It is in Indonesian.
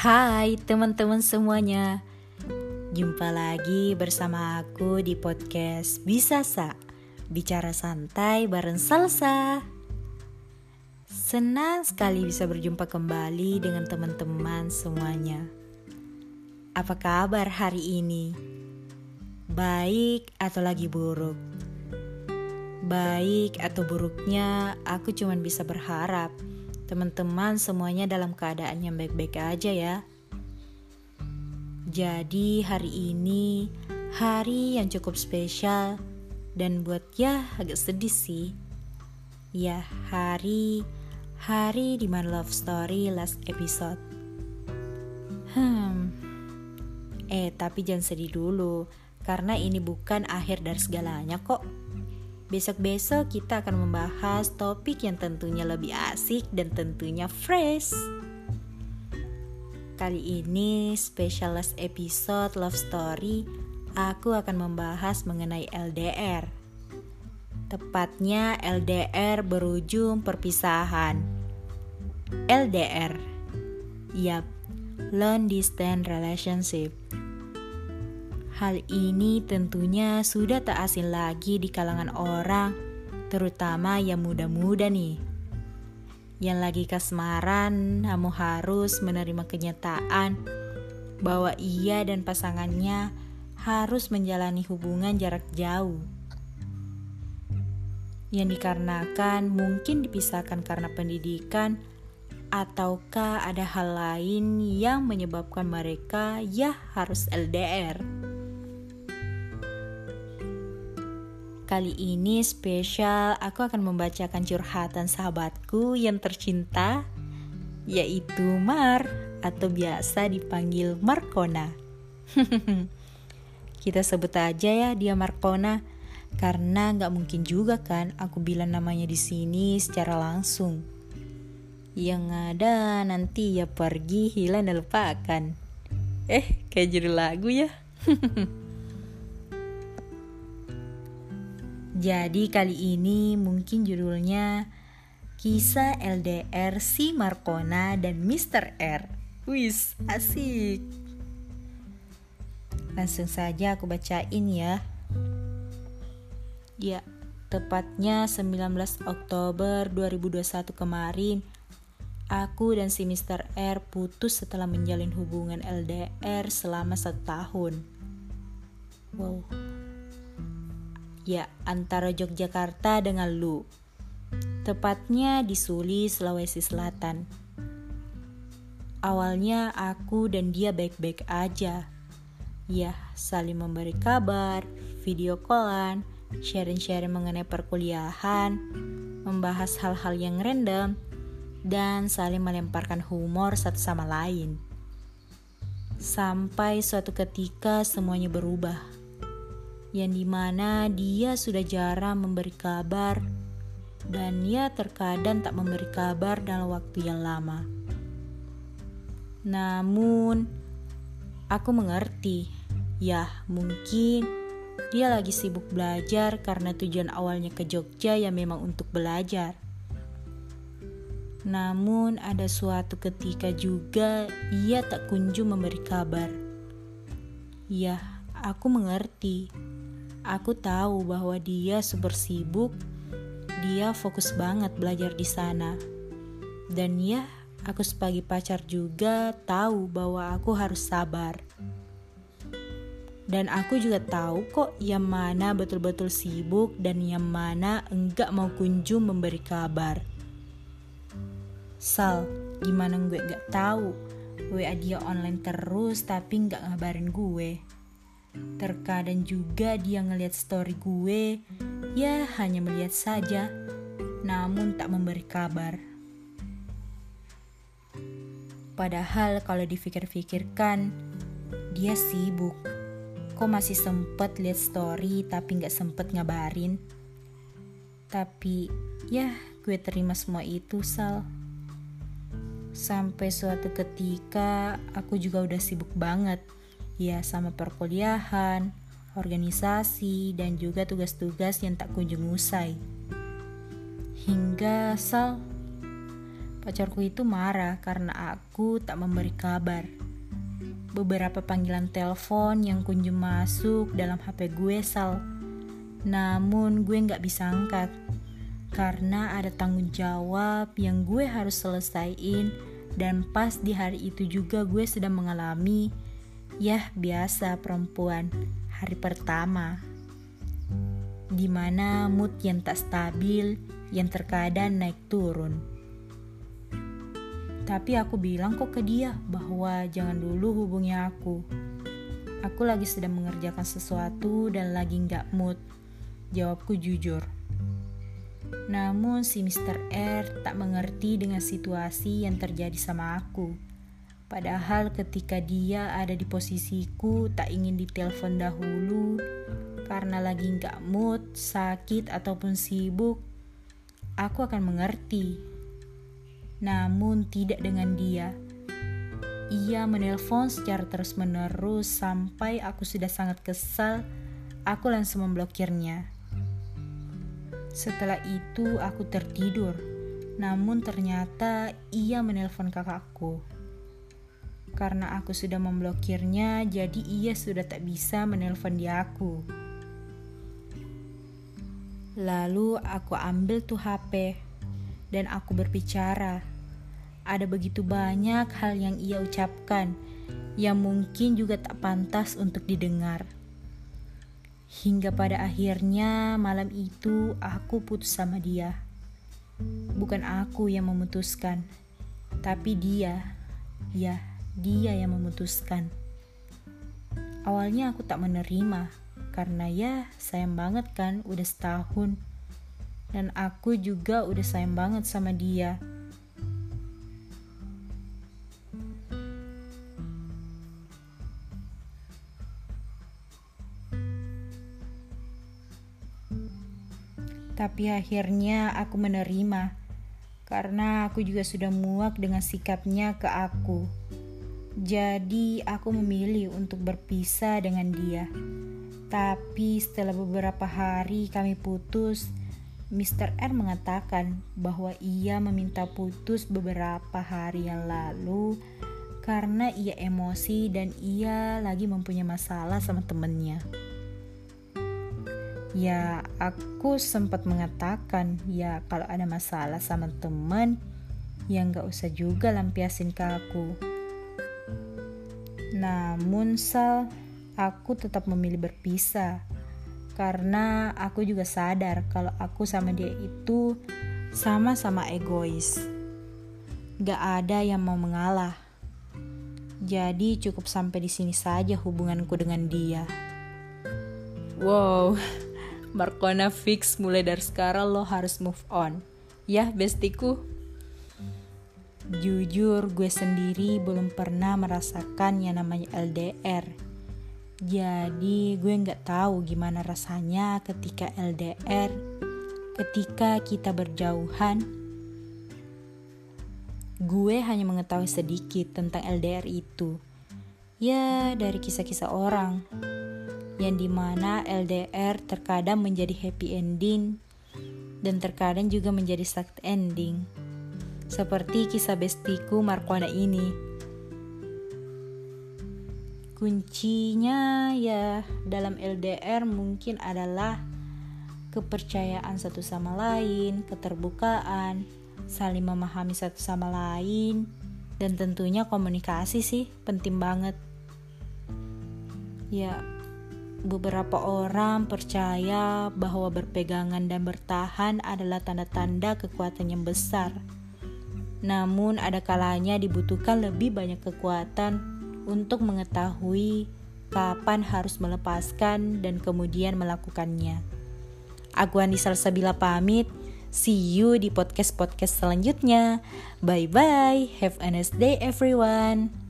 Hai teman-teman semuanya Jumpa lagi bersama aku di podcast Bisa Sa Bicara santai bareng Salsa Senang sekali bisa berjumpa kembali dengan teman-teman semuanya Apa kabar hari ini? Baik atau lagi buruk? Baik atau buruknya aku cuma bisa berharap teman-teman semuanya dalam keadaan yang baik-baik aja ya. Jadi hari ini hari yang cukup spesial dan buat ya agak sedih sih. Ya hari hari di My Love Story last episode. Hmm. Eh tapi jangan sedih dulu karena ini bukan akhir dari segalanya kok. Besok-besok kita akan membahas topik yang tentunya lebih asik dan tentunya fresh. Kali ini specialist episode love story aku akan membahas mengenai LDR. Tepatnya LDR berujung perpisahan. LDR. Yap, long distance relationship Hal ini tentunya sudah tak asing lagi di kalangan orang, terutama yang muda-muda nih. Yang lagi kasmaran, kamu harus menerima kenyataan bahwa ia dan pasangannya harus menjalani hubungan jarak jauh. Yang dikarenakan mungkin dipisahkan karena pendidikan ataukah ada hal lain yang menyebabkan mereka ya harus LDR. Kali ini spesial aku akan membacakan curhatan sahabatku yang tercinta yaitu Mar atau biasa dipanggil Markona. Kita sebut aja ya dia Markona karena nggak mungkin juga kan aku bilang namanya di sini secara langsung. Yang ada nanti ya pergi hilang dan lupakan. Eh, kayak judul lagu ya. Jadi kali ini mungkin judulnya Kisah LDR si Markona dan Mr. R. Wis, asik. Langsung saja aku bacain ya. Ya, tepatnya 19 Oktober 2021 kemarin Aku dan si Mr. R putus setelah menjalin hubungan LDR selama satu tahun. Wow, Ya, antara Yogyakarta dengan Lu. Tepatnya di Suli, Sulawesi Selatan. Awalnya aku dan dia baik-baik aja. Ya, saling memberi kabar, video callan, sharing-sharing mengenai perkuliahan, membahas hal-hal yang random, dan saling melemparkan humor satu sama lain. Sampai suatu ketika semuanya berubah yang di mana dia sudah jarang memberi kabar dan ia terkadang tak memberi kabar dalam waktu yang lama. Namun, aku mengerti, ya mungkin dia lagi sibuk belajar karena tujuan awalnya ke Jogja ya memang untuk belajar. Namun ada suatu ketika juga ia tak kunjung memberi kabar. Ya, aku mengerti Aku tahu bahwa dia super sibuk, dia fokus banget belajar di sana. Dan ya, aku sebagai pacar juga tahu bahwa aku harus sabar. Dan aku juga tahu kok yang mana betul-betul sibuk dan yang mana enggak mau kunjung memberi kabar. Sal, gimana gue gak tahu? WA dia online terus tapi nggak ngabarin gue. Terkadang juga dia ngeliat story gue, ya hanya melihat saja, namun tak memberi kabar. Padahal kalau dipikir-pikirkan, dia sibuk. Kok masih sempet lihat story tapi nggak sempet ngabarin? Tapi ya gue terima semua itu Sal. Sampai suatu ketika aku juga udah sibuk banget ya sama perkuliahan, organisasi, dan juga tugas-tugas yang tak kunjung usai. Hingga Sal, Pacarku itu marah karena aku tak memberi kabar. Beberapa panggilan telepon yang kunjung masuk dalam HP gue sal. Namun gue gak bisa angkat karena ada tanggung jawab yang gue harus selesaiin dan pas di hari itu juga gue sedang mengalami ya biasa perempuan hari pertama di mana mood yang tak stabil yang terkadang naik turun. Tapi aku bilang kok ke dia bahwa jangan dulu hubungi aku. Aku lagi sedang mengerjakan sesuatu dan lagi nggak mood. Jawabku jujur. Namun si Mr. R tak mengerti dengan situasi yang terjadi sama aku. Padahal ketika dia ada di posisiku tak ingin ditelepon dahulu karena lagi nggak mood, sakit ataupun sibuk, aku akan mengerti namun tidak dengan dia. Ia menelpon secara terus-menerus sampai aku sudah sangat kesal. Aku langsung memblokirnya. Setelah itu aku tertidur, namun ternyata ia menelpon kakakku. Karena aku sudah memblokirnya, jadi ia sudah tak bisa menelpon dia aku. Lalu aku ambil tuh HP dan aku berbicara ada begitu banyak hal yang ia ucapkan yang mungkin juga tak pantas untuk didengar. Hingga pada akhirnya malam itu aku putus sama dia. Bukan aku yang memutuskan, tapi dia. Ya, dia yang memutuskan. Awalnya aku tak menerima karena ya sayang banget kan udah setahun. Dan aku juga udah sayang banget sama dia Tapi akhirnya aku menerima karena aku juga sudah muak dengan sikapnya ke aku. Jadi aku memilih untuk berpisah dengan dia. Tapi setelah beberapa hari kami putus, Mr. R mengatakan bahwa ia meminta putus beberapa hari yang lalu karena ia emosi dan ia lagi mempunyai masalah sama temennya. Ya, aku sempat mengatakan, ya kalau ada masalah sama temen, ya nggak usah juga lampiasin ke aku. Namun Sal, aku tetap memilih berpisah. Karena aku juga sadar kalau aku sama dia itu sama-sama egois. Gak ada yang mau mengalah. Jadi cukup sampai di sini saja hubunganku dengan dia. Wow, Markona fix mulai dari sekarang lo harus move on. Ya, bestiku. Jujur, gue sendiri belum pernah merasakan yang namanya LDR. Jadi, gue nggak tahu gimana rasanya ketika LDR, ketika kita berjauhan. Gue hanya mengetahui sedikit tentang LDR itu. Ya, dari kisah-kisah orang yang di mana LDR terkadang menjadi happy ending dan terkadang juga menjadi sad ending. Seperti kisah bestiku Markwana ini. Kuncinya ya dalam LDR mungkin adalah kepercayaan satu sama lain, keterbukaan, saling memahami satu sama lain, dan tentunya komunikasi sih penting banget. Ya, Beberapa orang percaya bahwa berpegangan dan bertahan adalah tanda-tanda kekuatan yang besar. Namun, ada kalanya dibutuhkan lebih banyak kekuatan untuk mengetahui kapan harus melepaskan dan kemudian melakukannya. Aku Andi Salsabila pamit. See you di podcast-podcast selanjutnya. Bye bye. Have a nice day everyone.